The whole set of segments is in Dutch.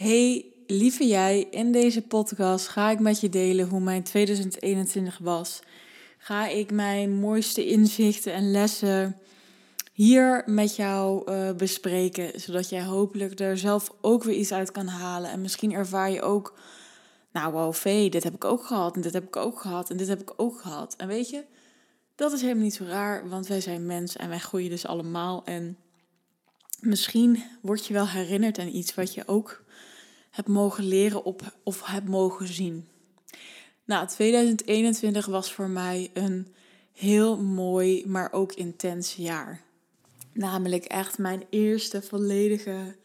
Hey, lieve jij, in deze podcast ga ik met je delen hoe mijn 2021 was. Ga ik mijn mooiste inzichten en lessen hier met jou uh, bespreken, zodat jij hopelijk er zelf ook weer iets uit kan halen. En misschien ervaar je ook, nou wow, vee, dit heb ik ook gehad en dit heb ik ook gehad en dit heb ik ook gehad. En weet je, dat is helemaal niet zo raar, want wij zijn mensen en wij groeien dus allemaal. En misschien word je wel herinnerd aan iets wat je ook hebt mogen leren op, of hebt mogen zien. Nou, 2021 was voor mij een heel mooi, maar ook intens jaar. Namelijk echt mijn eerste volledige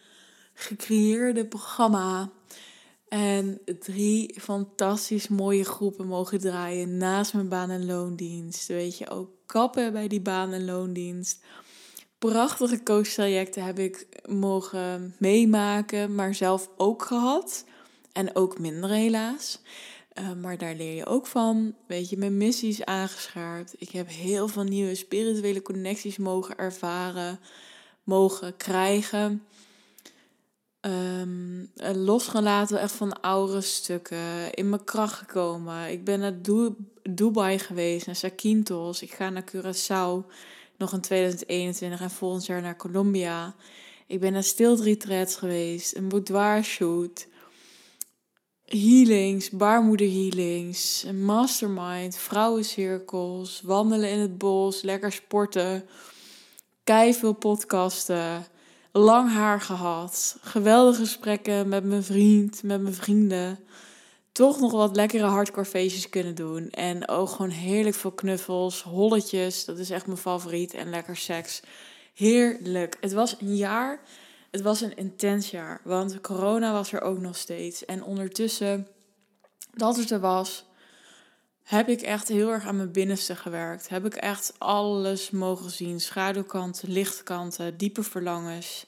gecreëerde programma. En drie fantastisch mooie groepen mogen draaien naast mijn baan- en loondienst. Weet je, ook kappen bij die baan- en loondienst prachtige coachtrajecten heb ik mogen meemaken, maar zelf ook gehad. En ook minder helaas. Uh, maar daar leer je ook van. Weet je, mijn missie is aangescherpt. Ik heb heel veel nieuwe spirituele connecties mogen ervaren, mogen krijgen. Um, losgelaten echt van oude stukken. In mijn kracht gekomen. Ik ben naar Dubai geweest, naar Sakintos. Ik ga naar Curaçao nog in 2021 en volgend jaar naar Colombia. Ik ben naar stilt retreats geweest, een boudoir shoot, healings, baarmoeder healings, een mastermind, vrouwencirkels, wandelen in het bos, lekker sporten, veel podcasten, lang haar gehad, geweldige gesprekken met mijn vriend, met mijn vrienden toch nog wat lekkere hardcore feestjes kunnen doen. En ook gewoon heerlijk veel knuffels, holletjes. Dat is echt mijn favoriet. En lekker seks. Heerlijk. Het was een jaar. Het was een intens jaar. Want corona was er ook nog steeds. En ondertussen dat het er was, heb ik echt heel erg aan mijn binnenste gewerkt. Heb ik echt alles mogen zien. Schaduwkanten, lichtkanten, diepe verlangens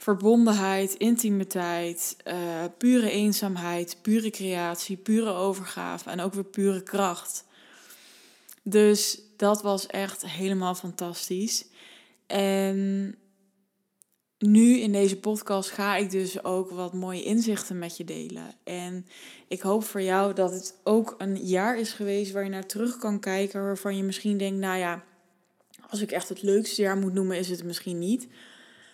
verbondenheid, intimiteit, uh, pure eenzaamheid, pure creatie, pure overgave en ook weer pure kracht. Dus dat was echt helemaal fantastisch. En nu in deze podcast ga ik dus ook wat mooie inzichten met je delen. En ik hoop voor jou dat het ook een jaar is geweest waar je naar terug kan kijken, waarvan je misschien denkt, nou ja, als ik echt het leukste jaar moet noemen, is het misschien niet.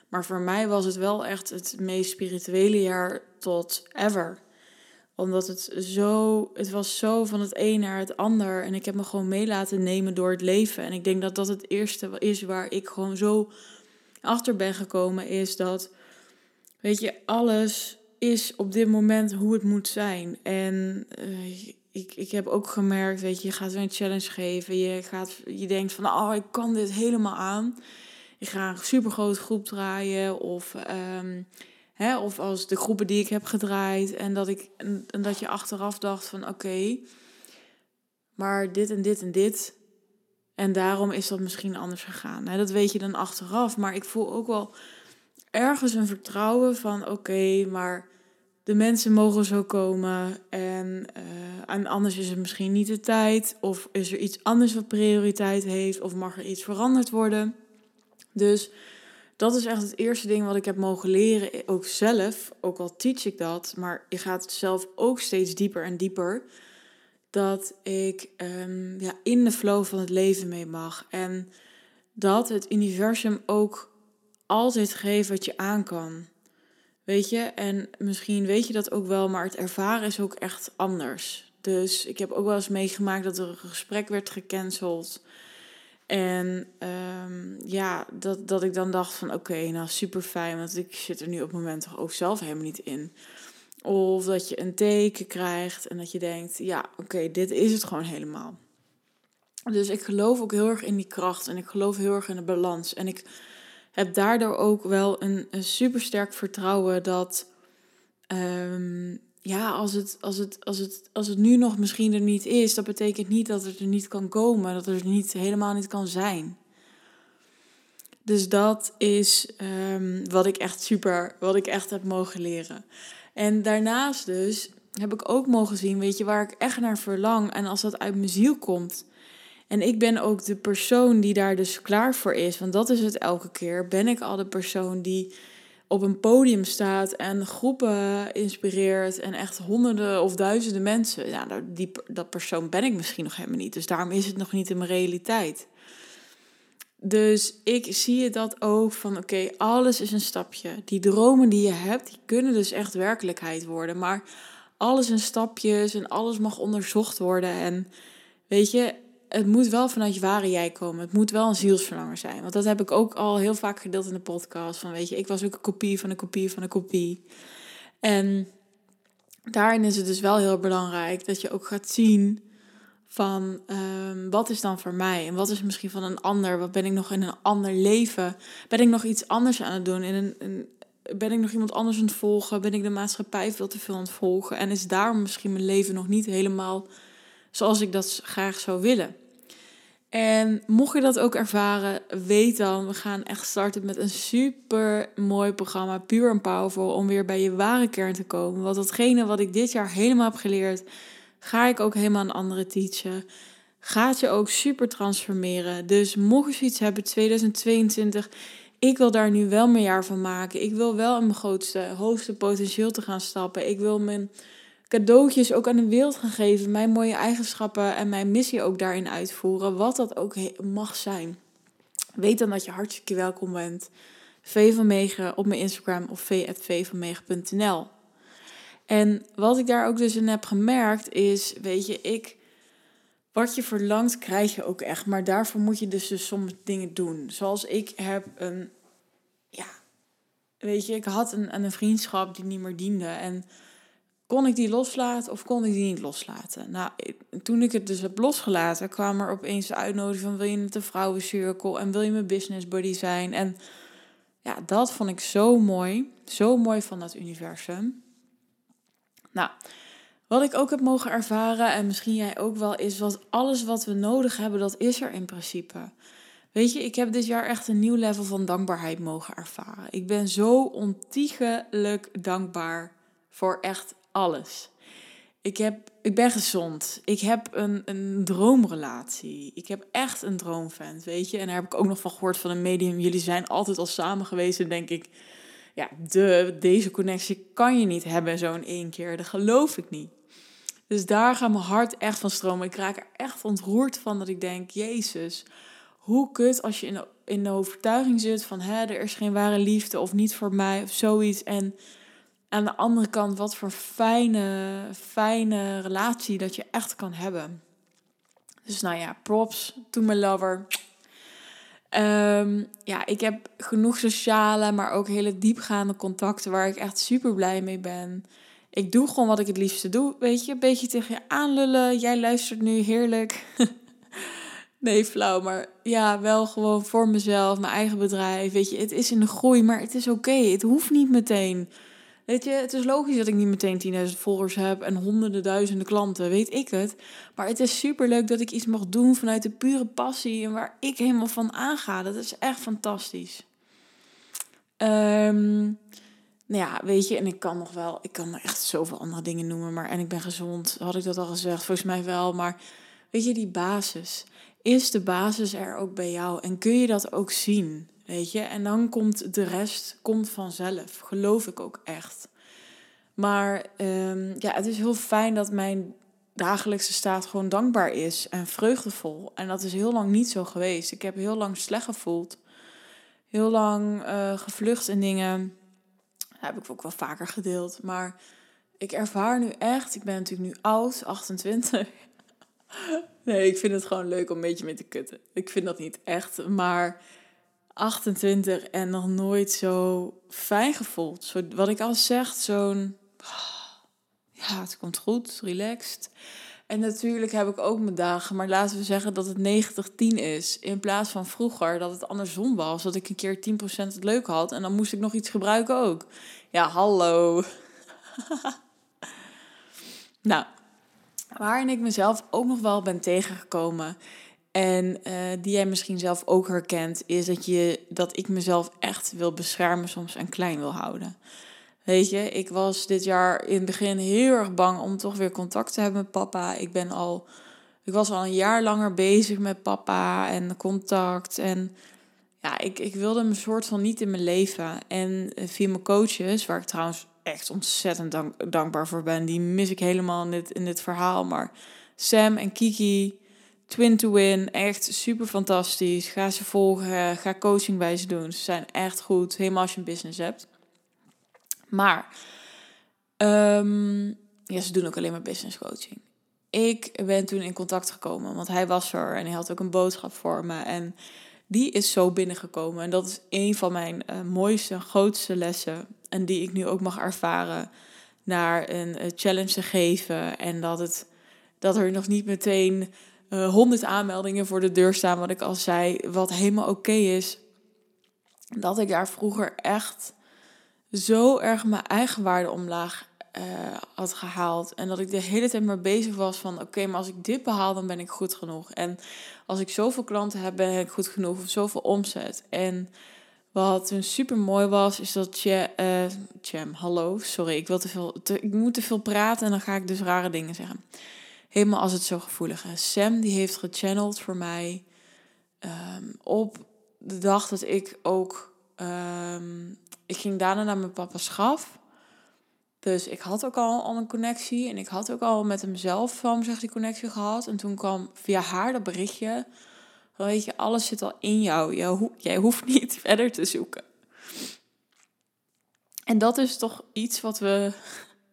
Maar voor mij was het wel echt het meest spirituele jaar tot ever. Omdat het zo, het was zo van het een naar het ander. En ik heb me gewoon mee laten nemen door het leven. En ik denk dat dat het eerste is waar ik gewoon zo achter ben gekomen. Is dat, weet je, alles is op dit moment hoe het moet zijn. En uh, ik, ik heb ook gemerkt, weet je, je gaat een challenge geven. Je, gaat, je denkt van, oh, ik kan dit helemaal aan ik ga een supergrote groep draaien. Of, um, hè, of als de groepen die ik heb gedraaid. En dat, ik, en, dat je achteraf dacht van oké, maar dit en dit en dit. En daarom is dat misschien anders gegaan. Hè, dat weet je dan achteraf. Maar ik voel ook wel ergens een vertrouwen van oké, maar de mensen mogen zo komen. En, uh, en anders is het misschien niet de tijd. Of is er iets anders wat prioriteit heeft. Of mag er iets veranderd worden. Dus dat is echt het eerste ding wat ik heb mogen leren, ook zelf. Ook al teach ik dat, maar je gaat zelf ook steeds dieper en dieper. Dat ik um, ja, in de flow van het leven mee mag. En dat het universum ook altijd geeft wat je aan kan. Weet je, en misschien weet je dat ook wel, maar het ervaren is ook echt anders. Dus ik heb ook wel eens meegemaakt dat er een gesprek werd gecanceld. En um, ja, dat, dat ik dan dacht van oké, nou super fijn, want ik zit er nu op het moment toch ook zelf helemaal niet in. Of dat je een teken krijgt en dat je denkt, ja oké, dit is het gewoon helemaal. Dus ik geloof ook heel erg in die kracht en ik geloof heel erg in de balans. En ik heb daardoor ook wel een, een super sterk vertrouwen dat um, ja, als het, als, het, als, het, als het nu nog misschien er niet is, dat betekent niet dat het er niet kan komen, dat het er niet, helemaal niet kan zijn. Dus dat is um, wat ik echt super, wat ik echt heb mogen leren. En daarnaast dus heb ik ook mogen zien, weet je, waar ik echt naar verlang. En als dat uit mijn ziel komt. En ik ben ook de persoon die daar dus klaar voor is. Want dat is het elke keer. Ben ik al de persoon die op een podium staat en groepen inspireert en echt honderden of duizenden mensen. Ja, die, dat persoon ben ik misschien nog helemaal niet. Dus daarom is het nog niet in mijn realiteit. Dus ik zie dat ook van oké, alles is een stapje. Die dromen die je hebt, die kunnen dus echt werkelijkheid worden. Maar alles in stapjes en alles mag onderzocht worden. En weet je, het moet wel vanuit je ware jij komen. Het moet wel een zielsverlanger zijn. Want dat heb ik ook al heel vaak gedeeld in de podcast. Van weet je, ik was ook een kopie van een kopie van een kopie. En daarin is het dus wel heel belangrijk dat je ook gaat zien van um, wat is dan voor mij en wat is misschien van een ander? Wat ben ik nog in een ander leven? Ben ik nog iets anders aan het doen? In een, ben ik nog iemand anders aan het volgen? Ben ik de maatschappij veel te veel aan het volgen? En is daarom misschien mijn leven nog niet helemaal zoals ik dat graag zou willen? En mocht je dat ook ervaren, weet dan, we gaan echt starten met een super mooi programma, puur en powerful, om weer bij je ware kern te komen. Want datgene wat ik dit jaar helemaal heb geleerd, ga ik ook helemaal een andere teachen. Gaat je ook super transformeren. Dus mocht je iets hebben, 2022, ik wil daar nu wel mijn jaar van maken. Ik wil wel in mijn grootste, hoogste potentieel te gaan stappen. Ik wil mijn cadeautjes ook aan de wereld gaan geven. Mijn mooie eigenschappen en mijn missie ook daarin uitvoeren. Wat dat ook mag zijn. Weet dan dat je hartstikke welkom bent. V van Megen op mijn Instagram of v.vvanmegen.nl. En wat ik daar ook dus in heb gemerkt is, weet je, ik, wat je verlangt krijg je ook echt. Maar daarvoor moet je dus, dus soms dingen doen. Zoals ik heb een, ja, weet je, ik had een, een vriendschap die niet meer diende. En kon ik die loslaten of kon ik die niet loslaten? Nou, toen ik het dus heb losgelaten, kwam er opeens de uitnodiging van wil je het een vrouwencirkel en wil je mijn business buddy zijn? En ja, dat vond ik zo mooi. Zo mooi van dat universum. Nou, wat ik ook heb mogen ervaren, en misschien jij ook wel, is wat alles wat we nodig hebben, dat is er in principe. Weet je, ik heb dit jaar echt een nieuw level van dankbaarheid mogen ervaren. Ik ben zo ontiegelijk dankbaar voor echt alles. Ik, heb, ik ben gezond. Ik heb een, een droomrelatie. Ik heb echt een droomvent, weet je. En daar heb ik ook nog van gehoord van een medium. Jullie zijn altijd al samen geweest. En denk ik, ja, de, deze connectie kan je niet hebben zo in één keer. Dat geloof ik niet. Dus daar gaat mijn hart echt van stromen. Ik raak er echt ontroerd van dat ik denk, Jezus, hoe kut als je in de, in de overtuiging zit van, hè, er is geen ware liefde of niet voor mij of zoiets. En aan de andere kant, wat voor fijne, fijne relatie dat je echt kan hebben. Dus nou ja, props to my lover. Ehm, ja, ik heb genoeg sociale, maar ook hele diepgaande contacten waar ik echt super blij mee ben. Ik doe gewoon wat ik het liefste doe, weet je. Een beetje tegen je aanlullen. Jij luistert nu, heerlijk. nee, flauw, maar ja, wel gewoon voor mezelf, mijn eigen bedrijf. Weet je, het is in de groei, maar het is oké. Het hoeft niet meteen. Weet je, het is logisch dat ik niet meteen 10.000 volgers heb en honderden duizenden klanten, weet ik het. Maar het is super leuk dat ik iets mag doen vanuit de pure passie en waar ik helemaal van aanga. Dat is echt fantastisch. Um, nou ja, weet je, en ik kan nog wel, ik kan echt zoveel andere dingen noemen, maar en ik ben gezond, had ik dat al gezegd, volgens mij wel. Maar weet je, die basis, is de basis er ook bij jou en kun je dat ook zien? Weet je, en dan komt de rest komt vanzelf. Geloof ik ook echt. Maar um, ja, het is heel fijn dat mijn dagelijkse staat gewoon dankbaar is en vreugdevol. En dat is heel lang niet zo geweest. Ik heb heel lang slecht gevoeld. Heel lang uh, gevlucht in dingen. Heb ik ook wel vaker gedeeld. Maar ik ervaar nu echt, ik ben natuurlijk nu oud, 28. nee, ik vind het gewoon leuk om een beetje mee te kutten. Ik vind dat niet echt, maar 28 en nog nooit zo fijn gevoeld. Zo, wat ik al zeg, zo'n... Ja, het komt goed, relaxed. En natuurlijk heb ik ook mijn dagen, maar laten we zeggen dat het 90-10 is. In plaats van vroeger dat het andersom was. Dat ik een keer 10% het leuk had en dan moest ik nog iets gebruiken ook. Ja, hallo. nou, waarin ik mezelf ook nog wel ben tegengekomen en uh, die jij misschien zelf ook herkent, is dat, je, dat ik mezelf echt wil beschermen soms en klein wil houden. Weet je, ik was dit jaar in het begin heel erg bang om toch weer contact te hebben met papa. Ik ben al, ik was al een jaar langer bezig met papa en contact. En ja, ik, ik wilde hem een soort van niet in mijn leven. En eh, via mijn coaches, waar ik trouwens echt ontzettend dank, dankbaar voor ben, die mis ik helemaal in dit, in dit verhaal. Maar Sam en Kiki, Twin to Win, echt super fantastisch. Ga ze volgen, ga coaching bij ze doen. Ze zijn echt goed, helemaal als je een business hebt. Maar, um, ja, ze doen ook alleen maar business coaching. Ik ben toen in contact gekomen, want hij was er en hij had ook een boodschap voor me. En die is zo binnengekomen. En dat is een van mijn uh, mooiste, grootste lessen. En die ik nu ook mag ervaren naar een uh, challenge te geven. En dat, het, dat er nog niet meteen eh, honderd aanmeldingen voor de deur staan, wat ik al zei, wat helemaal oké is. Dat ik daar vroeger echt zo erg mijn eigen waarde omlaag uh, had gehaald. En dat ik de hele tijd maar bezig was van... oké, maar als ik dit behaal, dan ben ik goed genoeg. En als ik zoveel klanten heb, ben ik goed genoeg. Of zoveel omzet. En wat een super mooi was, is dat je... Uh, Jam, hallo, sorry, ik, wil te veel, ik moet te veel praten... en dan ga ik dus rare dingen zeggen. Helemaal als het zo gevoelig is. Sam, die heeft gechanneld voor mij... Um, op de dag dat ik ook... Um, ik ging daarna naar mijn papa's schaf... Dus ik had ook al, al een connectie en ik had ook al met hemzelf van zeg, die connectie gehad. En toen kwam via haar dat berichtje. Weet je, alles zit al in jou. Jij, jij hoeft niet verder te zoeken. En dat is toch iets wat we,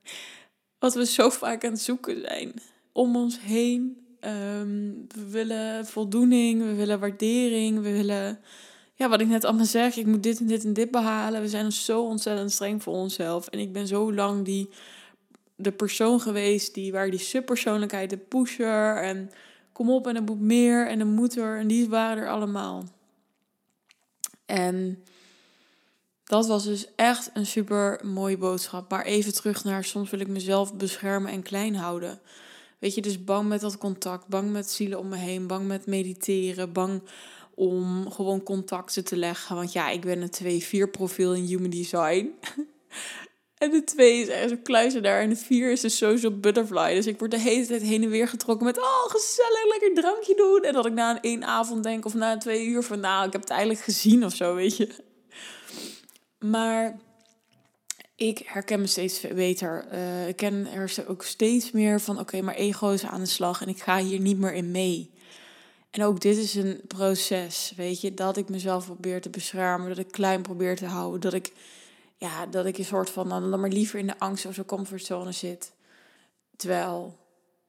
wat we zo vaak aan het zoeken zijn. Om ons heen. Ehm, we willen voldoening, we willen waardering, we willen ja, wat ik net allemaal zeg, ik moet dit en dit en dit behalen. We zijn zo ontzettend streng voor onszelf. En ik ben zo lang die, de persoon geweest die, waar die subpersoonlijkheid, de pusher en kom op en er moet meer en er moet er. En die waren er allemaal. En dat was dus echt een super mooie boodschap. Maar even terug naar soms wil ik mezelf beschermen en klein houden. Weet je, dus bang met dat contact, bang met zielen om me heen, bang met mediteren, bang om gewoon contacten te leggen. Want ja, ik ben een 2-4 profiel in human design. en de 2 is echt een daar En de 4 is de social butterfly. Dus ik word de hele tijd heen en weer getrokken met... Oh, gezellig, lekker drankje doen. En dat ik na een één avond denk of na een twee uur van... Nou, ik heb het eigenlijk gezien of zo, weet je. Maar ik herken me steeds beter. Uh, ik ken er ook steeds meer van... Oké, maar ego is aan de slag en ik ga hier niet meer in mee. En ook dit is een proces, weet je, dat ik mezelf probeer te beschermen, dat ik klein probeer te houden, dat ik, ja, dat ik een soort van dan maar liever in de angst of zo'n comfortzone zit. Terwijl,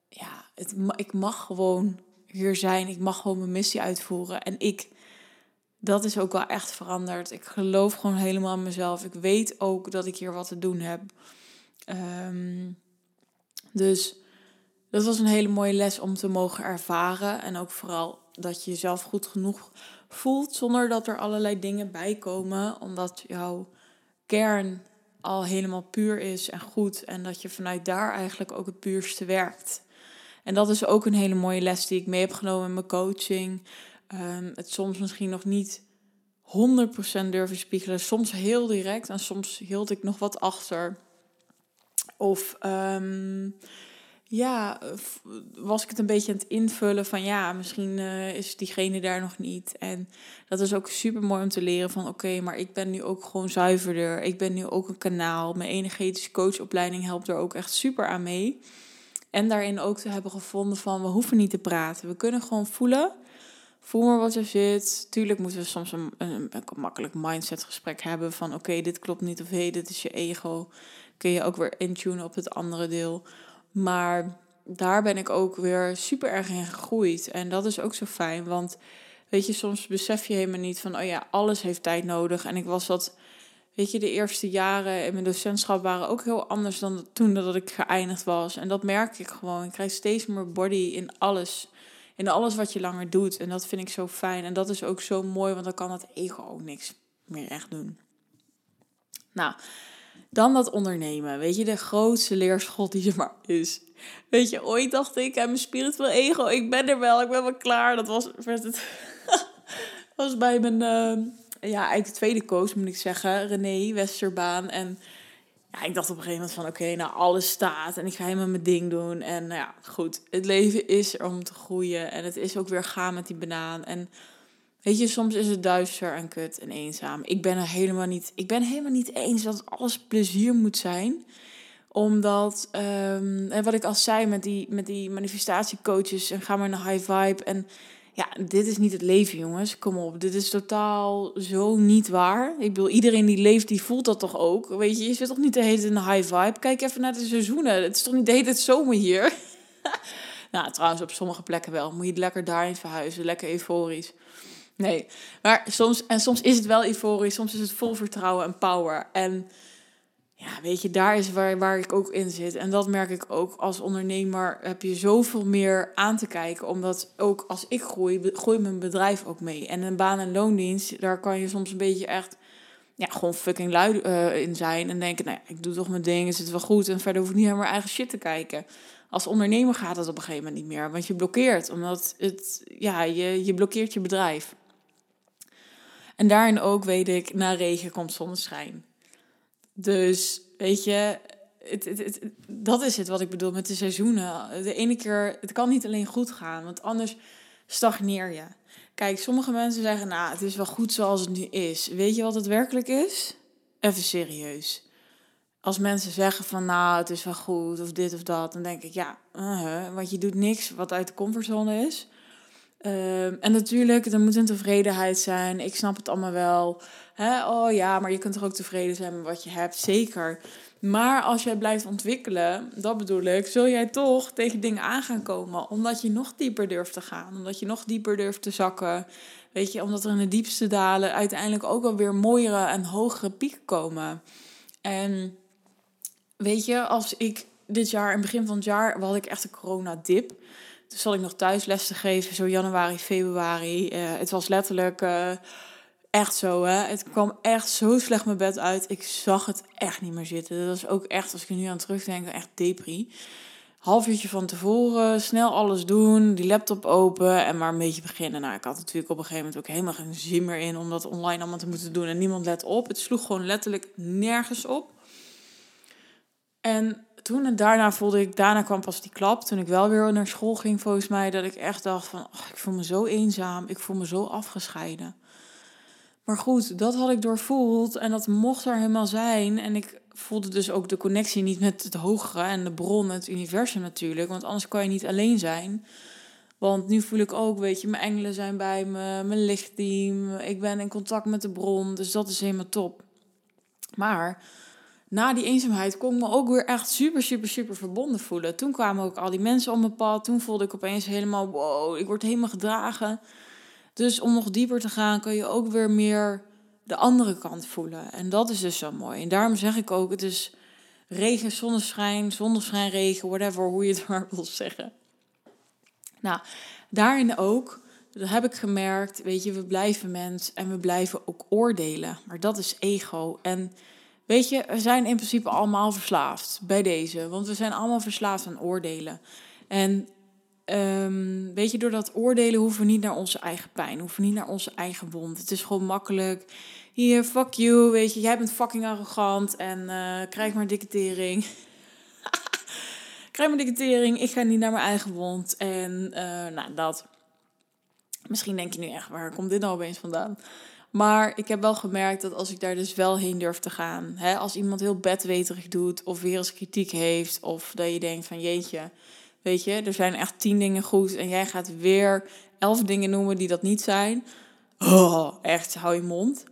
ja, het, ik mag gewoon hier zijn, ik mag gewoon mijn missie uitvoeren. En ik, dat is ook wel echt veranderd. Ik geloof gewoon helemaal in mezelf. Ik weet ook dat ik hier wat te doen heb. Um, dus dat was een hele mooie les om te mogen ervaren. En ook vooral dat je jezelf goed genoeg voelt zonder dat er allerlei dingen bij komen. Omdat jouw kern al helemaal puur is en goed. En dat je vanuit daar eigenlijk ook het puurste werkt. En dat is ook een hele mooie les die ik mee heb genomen in mijn coaching. Um, het soms misschien nog niet 100% durven spiegelen. Soms heel direct en soms hield ik nog wat achter. Of um, ja, was ik het een beetje aan het invullen van ja, misschien uh, is diegene daar nog niet. En dat is ook super mooi om te leren van oké, maar ik ben nu ook gewoon zuiverder. Ik ben nu ook een kanaal. Mijn energetische coachopleiding helpt er ook echt super aan mee. En daarin ook te hebben gevonden van we hoeven niet te praten. We kunnen gewoon voelen. Voel maar wat er zit. Tuurlijk moeten we soms een, een, een makkelijk mindset gesprek hebben van oké, dit klopt niet of hé, dit is je ego. Kun je ook weer intunen op het andere deel. Maar daar ben ik ook weer super erg in gegroeid. En dat is ook zo fijn, want weet je, soms besef je helemaal niet van, oh ja, alles heeft tijd nodig. En ik was dat, weet je, de eerste jaren in mijn docentschap waren ook heel anders dan toen dat ik geëindigd was. En dat merk ik gewoon. Ik krijg steeds meer body in alles. In alles wat je langer doet. En dat vind ik zo fijn. En dat is ook zo mooi, want dan kan dat ego ook niks meer echt doen. Nou, dan dat ondernemen. Weet je, de grootste leerschot die er maar is. Weet je, ooit dacht ik aan mijn spiritueel ego, ik ben er wel, ik ben wel klaar. Dat was, het, was bij mijn, uh, ja, eigenlijk de tweede coach moet ik zeggen, René Westerbaan. En ja, ik dacht op een gegeven moment van, oké, nou alles staat en ik ga helemaal mijn ding doen. En nou ja, goed, het leven is er om te groeien en het is ook weer gaan met die banaan. En Weet je, soms is het duister en kut en eenzaam. Ik ben er helemaal niet, ik ben helemaal niet eens dat alles plezier moet zijn omdat, um, en wat ik al zei met die, met die manifestatiecoaches en ga maar naar high vibe. En ja, dit is niet het leven, jongens. Kom op, dit is totaal zo niet waar. Ik bedoel, iedereen die leeft, die voelt dat toch ook. Weet je, je zit toch niet de hele tijd in de high vibe? Kijk even naar de seizoenen. Het is toch niet de hele tijd zomer hier? nou, trouwens, op sommige plekken wel. Moet je lekker daarin verhuizen. Lekker euforisch. Nee, maar soms, en soms is het wel euforisch. Soms is het vol vertrouwen en power. En ja, weet je, daar is waar, waar ik ook in zit. En dat merk ik ook als ondernemer. Heb je zoveel meer aan te kijken. Omdat ook als ik groei, groeit mijn bedrijf ook mee. En een baan- en loondienst, daar kan je soms een beetje echt. Ja, gewoon fucking lui uh, in zijn. En denken, nou ik doe toch mijn dingen, zit wel goed. En verder hoef ik niet naar mijn eigen shit te kijken. Als ondernemer gaat dat op een gegeven moment niet meer. Want je blokkeert. Omdat het, ja, je, je blokkeert je bedrijf. En daarin ook weet ik, na regen komt zonneschijn. Dus weet je, het, het, dat is het wat ik bedoel met de seizoenen. De ene keer, het kan niet alleen goed gaan, want anders stagneer je. Kijk, sommige mensen zeggen, nou, het is wel goed zoals het nu is. Weet je wat het werkelijk is? Even serieus. Als mensen zeggen van, nou, het is wel goed of dit of dat, dan denk ik, ja, uh want je doet niks wat uit de comfortzone is. Ehm, en natuurlijk, er moet een tevredenheid zijn. Ik snap het allemaal wel. Oh ja, maar je kunt toch ook tevreden zijn met wat je hebt. Zeker. Maar als jij blijft ontwikkelen, dat bedoel ik, zul jij toch tegen dingen aan gaan komen. Omdat je nog dieper durft te gaan. Omdat je nog dieper durft te zakken. Weet je, omdat er in de diepste dalen uiteindelijk ook alweer mooiere en hogere pieken komen. En weet je, als ik dit jaar, in het begin van het jaar, had ik echt een coronadip. Zat ik nog thuis les te geven, zo januari, februari. Uh, het was letterlijk uh, echt zo, hè. Het kwam echt zo slecht mijn bed uit. Ik zag het echt niet meer zitten. Dat is ook echt, als ik er nu aan terugdenk, echt depri. Half uurtje van tevoren, snel alles doen, die laptop open en maar een beetje beginnen. Nou, ik had natuurlijk op een gegeven moment ook helemaal geen zin meer in om dat online allemaal te moeten doen. En niemand let op. Het sloeg gewoon letterlijk nergens op. En toen en daarna voelde ik, daarna kwam pas die klap, toen ik wel weer naar school ging volgens mij, dat ik echt dacht van, oh, ik voel me zo eenzaam, ik voel me zo afgescheiden. Maar goed, dat had ik doorvoeld en dat mocht er helemaal zijn. En ik voelde dus ook de connectie niet met het hogere en de bron, het universum natuurlijk, want anders kan je niet alleen zijn. Want nu voel ik ook, weet je, mijn engelen zijn bij me, mijn lichtteam, ik ben in contact met de bron, dus dat is helemaal top. Maar na die eenzaamheid kon ik me ook weer echt super, super, super verbonden voelen. Toen kwamen ook al die mensen op mijn pad. Toen voelde ik opeens helemaal, wow, ik word helemaal gedragen. Dus om nog dieper te gaan, kan je ook weer meer de andere kant voelen. En dat is dus zo mooi. En daarom zeg ik ook, het is regen, zonneschijn, zonneschijn, regen, whatever, hoe je het maar wil zeggen. Nou, daarin ook, dat heb ik gemerkt, weet je, we blijven mens en we blijven ook oordelen. Maar dat is ego. En Weet je, we zijn in principe allemaal verslaafd bij deze. Want we zijn allemaal verslaafd aan oordelen. En um, weet je, door dat oordelen hoeven we niet naar onze eigen pijn, hoeven we niet naar onze eigen wond. Het is gewoon makkelijk. Hier, fuck you, weet je, jij bent fucking arrogant en uh, krijg maar dikke krijg maar dikke ik ga niet naar mijn eigen wond. En uh, nou, dat. Misschien denk je nu echt, waar komt dit nou opeens vandaan? Maar ik heb wel gemerkt dat als ik daar dus wel heen durf te gaan, hè, als iemand heel bedweterig doet of weer eens kritiek heeft, of dat je denkt van jeetje, weet je, er zijn echt tien dingen goed en jij gaat weer elf dingen noemen die dat niet zijn. Oh, echt, hou je mond.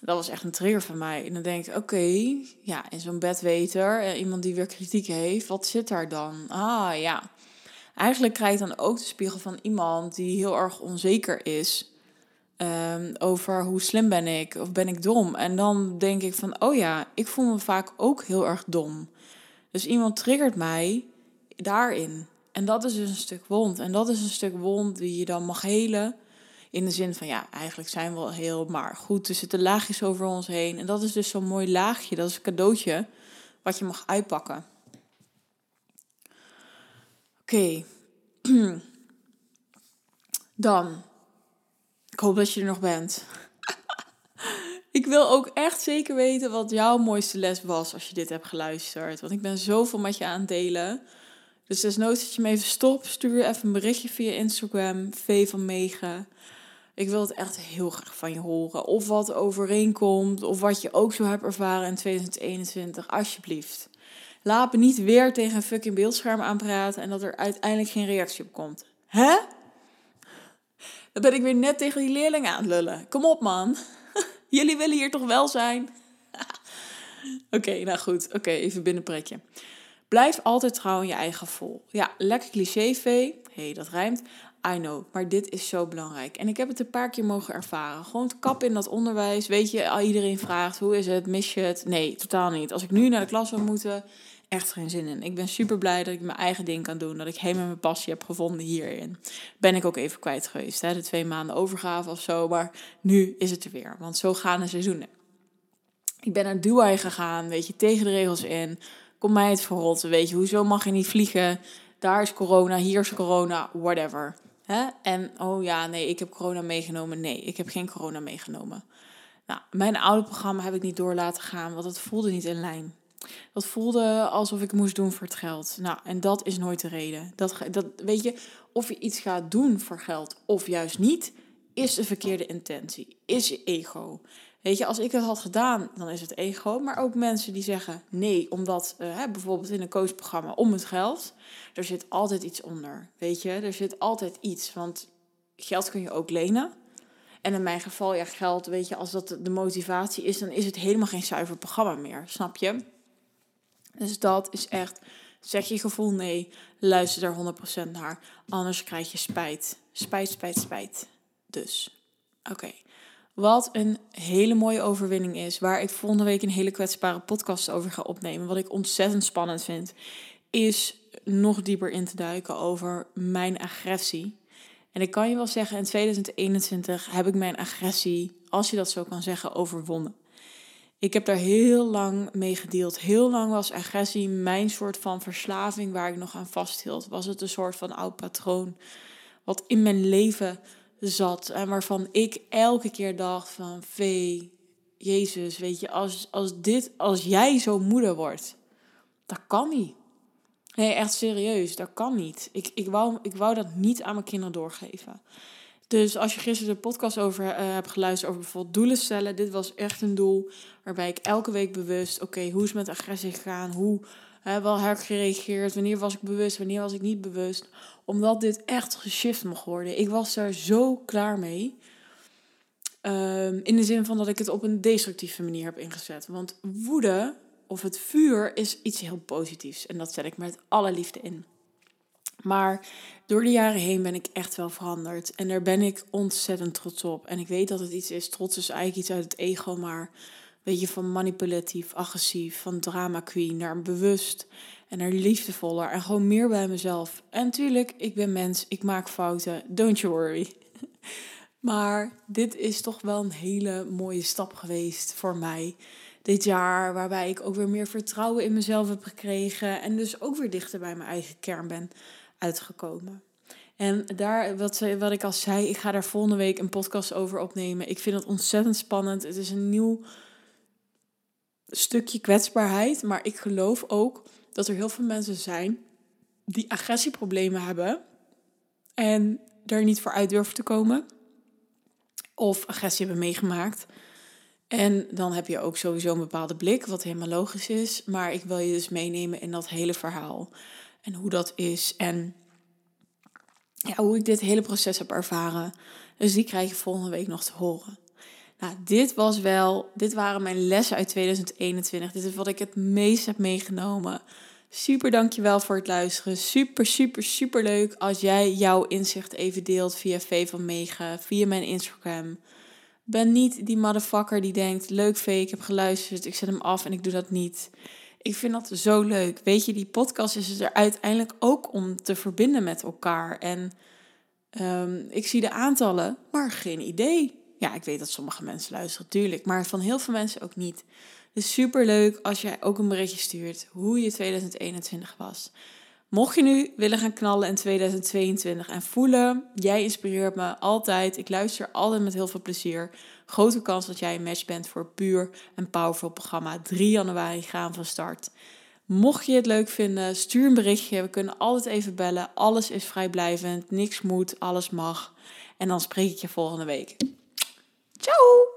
Dat was echt een trigger van mij. En dan denk ik, oké, ja, in zo'n bedweter, eh, iemand die weer kritiek heeft, wat zit daar dan? Ah, ja. Eigenlijk krijg je dan ook de spiegel van iemand die heel erg onzeker is Ehm, over hoe slim ben ik of ben ik dom. En dan denk ik van, oh ja, ik voel me vaak ook heel erg dom. Dus iemand triggert mij daarin. En dat is dus een stuk wond. En dat is een stuk wond die je dan mag helen. In de zin van, ja, eigenlijk zijn we wel heel, maar goed, er zitten laagjes over ons heen. En dat is dus zo'n mooi laagje, dat is een cadeautje wat je mag uitpakken. Oké. Dan ik hoop dat je er nog bent. ik wil ook echt zeker weten wat jouw mooiste les was als je dit hebt geluisterd. Want ik ben zoveel met je aan het delen. Dus desnoods dat je me even stopt. Stuur even een berichtje via Instagram. V van Megen. Ik wil het echt heel graag van je horen. Of wat overeenkomt, of wat je ook zo hebt ervaren in 2021. Alsjeblieft. Laat me niet weer tegen een fucking beeldscherm aanpraten en dat er uiteindelijk geen reactie op komt. Hè? Dan ben ik weer net tegen die leerlingen aan het lullen. Kom op, man. Jullie willen hier toch wel zijn? Oké, nou goed. Oké, even binnenpretje. Blijf altijd trouw aan je eigen vol. Ja, lekker cliché, Hé, hey, dat rijmt. I know, maar dit is zo belangrijk. En ik heb het een paar keer mogen ervaren. Gewoon kap in dat onderwijs. Weet je, iedereen vraagt, hoe is het? Mis je het? Nee, totaal niet. Als ik nu naar de klas zou moeten, echt geen zin in. Ik ben super blij dat ik mijn eigen ding kan doen. Dat ik helemaal mijn passie heb gevonden hierin. Ben ik ook even kwijt geweest. Hè? De twee maanden overgave of zo. Maar nu is het er weer. Want zo gaan de seizoenen. Ik ben naar Dubai gegaan. Weet je, tegen de regels in. Kom mij het verrotten. Weet je, hoezo mag je niet vliegen? Daar is corona, hier is corona, whatever. Hè? En oh ja, nee, ik heb corona meegenomen. Nee, ik heb geen corona meegenomen. Nou, mijn oude programma heb ik niet door laten gaan, want het voelde niet in lijn. Dat voelde alsof ik moest doen voor het geld. Nou, en dat is nooit de reden. Dat, dat, weet je, of je iets gaat doen voor geld of juist niet, is de verkeerde intentie. Is je ego. Weet je, als ik het had gedaan, dan is het ego. Maar ook mensen die zeggen nee, omdat uh, bijvoorbeeld in een coachprogramma om het geld. Er zit altijd iets onder. Weet je, er zit altijd iets. Want geld kun je ook lenen. En in mijn geval, ja, geld, weet je, als dat de motivatie is, dan is het helemaal geen zuiver programma meer. Snap je? Dus dat is echt, zeg je gevoel nee, luister daar 100% naar. Anders krijg je spijt. Spijt, spijt, spijt. Dus, oké. Wat een hele mooie overwinning is, waar ik volgende week een hele kwetsbare podcast over ga opnemen. Wat ik ontzettend spannend vind, is nog dieper in te duiken over mijn agressie. En ik kan je wel zeggen, in 2021 heb ik mijn agressie, als je dat zo kan zeggen, overwonnen. Ik heb daar heel lang mee gedeeld. Heel lang was agressie mijn soort van verslaving waar ik nog aan vasthield. Was het een soort van oud patroon wat in mijn leven zat en waarvan ik elke keer dacht van vee, Jezus, weet je, als, als dit, als jij zo moeder wordt, dat kan niet. Nee, echt serieus, dat kan niet. Ik, ik, wou, ik wou dat niet aan mijn kinderen doorgeven. Dus als je gisteren de podcast over uh, hebt geluisterd over bijvoorbeeld doelen stellen, dit was echt een doel waarbij ik elke week bewust, oké, hoe is met agressie gegaan? Hoe wel heb ik gereageerd? Wanneer was ik bewust? Wanneer was ik niet bewust? Omdat dit echt geshift mocht worden. Ik was daar zo klaar mee. Um, in de zin van dat ik het op een destructieve manier heb ingezet. Want woede of het vuur is iets heel positiefs. En dat zet ik met alle liefde in. Maar door de jaren heen ben ik echt wel veranderd. En daar ben ik ontzettend trots op. En ik weet dat het iets is. Trots is eigenlijk iets uit het ego. Maar weet je, van manipulatief, agressief, van drama queen naar bewust en naar liefdevoller. En gewoon meer bij mezelf. En natuurlijk, ik ben mens. Ik maak fouten. Don't you worry. Maar dit is toch wel een hele mooie stap geweest voor mij dit jaar, waarbij ik ook weer meer vertrouwen in mezelf heb gekregen en dus ook weer dichter bij mijn eigen kern ben uitgekomen. En daar, wat, wat ik al zei, ik ga daar volgende week een podcast over opnemen. Ik vind het ontzettend spannend. Het is een nieuw stukje kwetsbaarheid. Maar ik geloof ook dat er heel veel mensen zijn die agressieproblemen hebben. En daar niet voor uit durven te komen. Of agressie hebben meegemaakt. En dan heb je ook sowieso een bepaalde blik, wat helemaal logisch is. Maar ik wil je dus meenemen in dat hele verhaal. En hoe dat is. En ja, hoe ik dit hele proces heb ervaren. Dus die krijg je volgende week nog te horen. Nou, dit was wel, dit waren mijn lessen uit 2021. Dit is wat ik het meest heb meegenomen. Super dankjewel voor het luisteren. Super, super, super leuk als jij jouw inzicht even deelt via V van Mega, via mijn Instagram. Ben niet die motherfucker die denkt, leuk V, ik heb geluisterd, ik zet hem af en ik doe dat niet. Ik vind dat zo leuk. Weet je, die podcast is er uiteindelijk ook om te verbinden met elkaar. En um, ik zie de aantallen, maar geen idee. Ja, ik weet dat sommige mensen luisteren, natuurlijk, maar van heel veel mensen ook niet. Dus super leuk als jij ook een berichtje stuurt hoe je 2021 was. Mocht je nu willen gaan knallen in 2022 en voelen, jij inspireert me altijd. Ik luister altijd met heel veel plezier. Grote kans dat jij een match bent voor puur en powerful programma. 3 januari gaan van start. Mocht je het leuk vinden, stuur een berichtje. We kunnen altijd even bellen. Alles is vrijblijvend. Niks moet, alles mag. En dan spreek ik je volgende week. Ciao!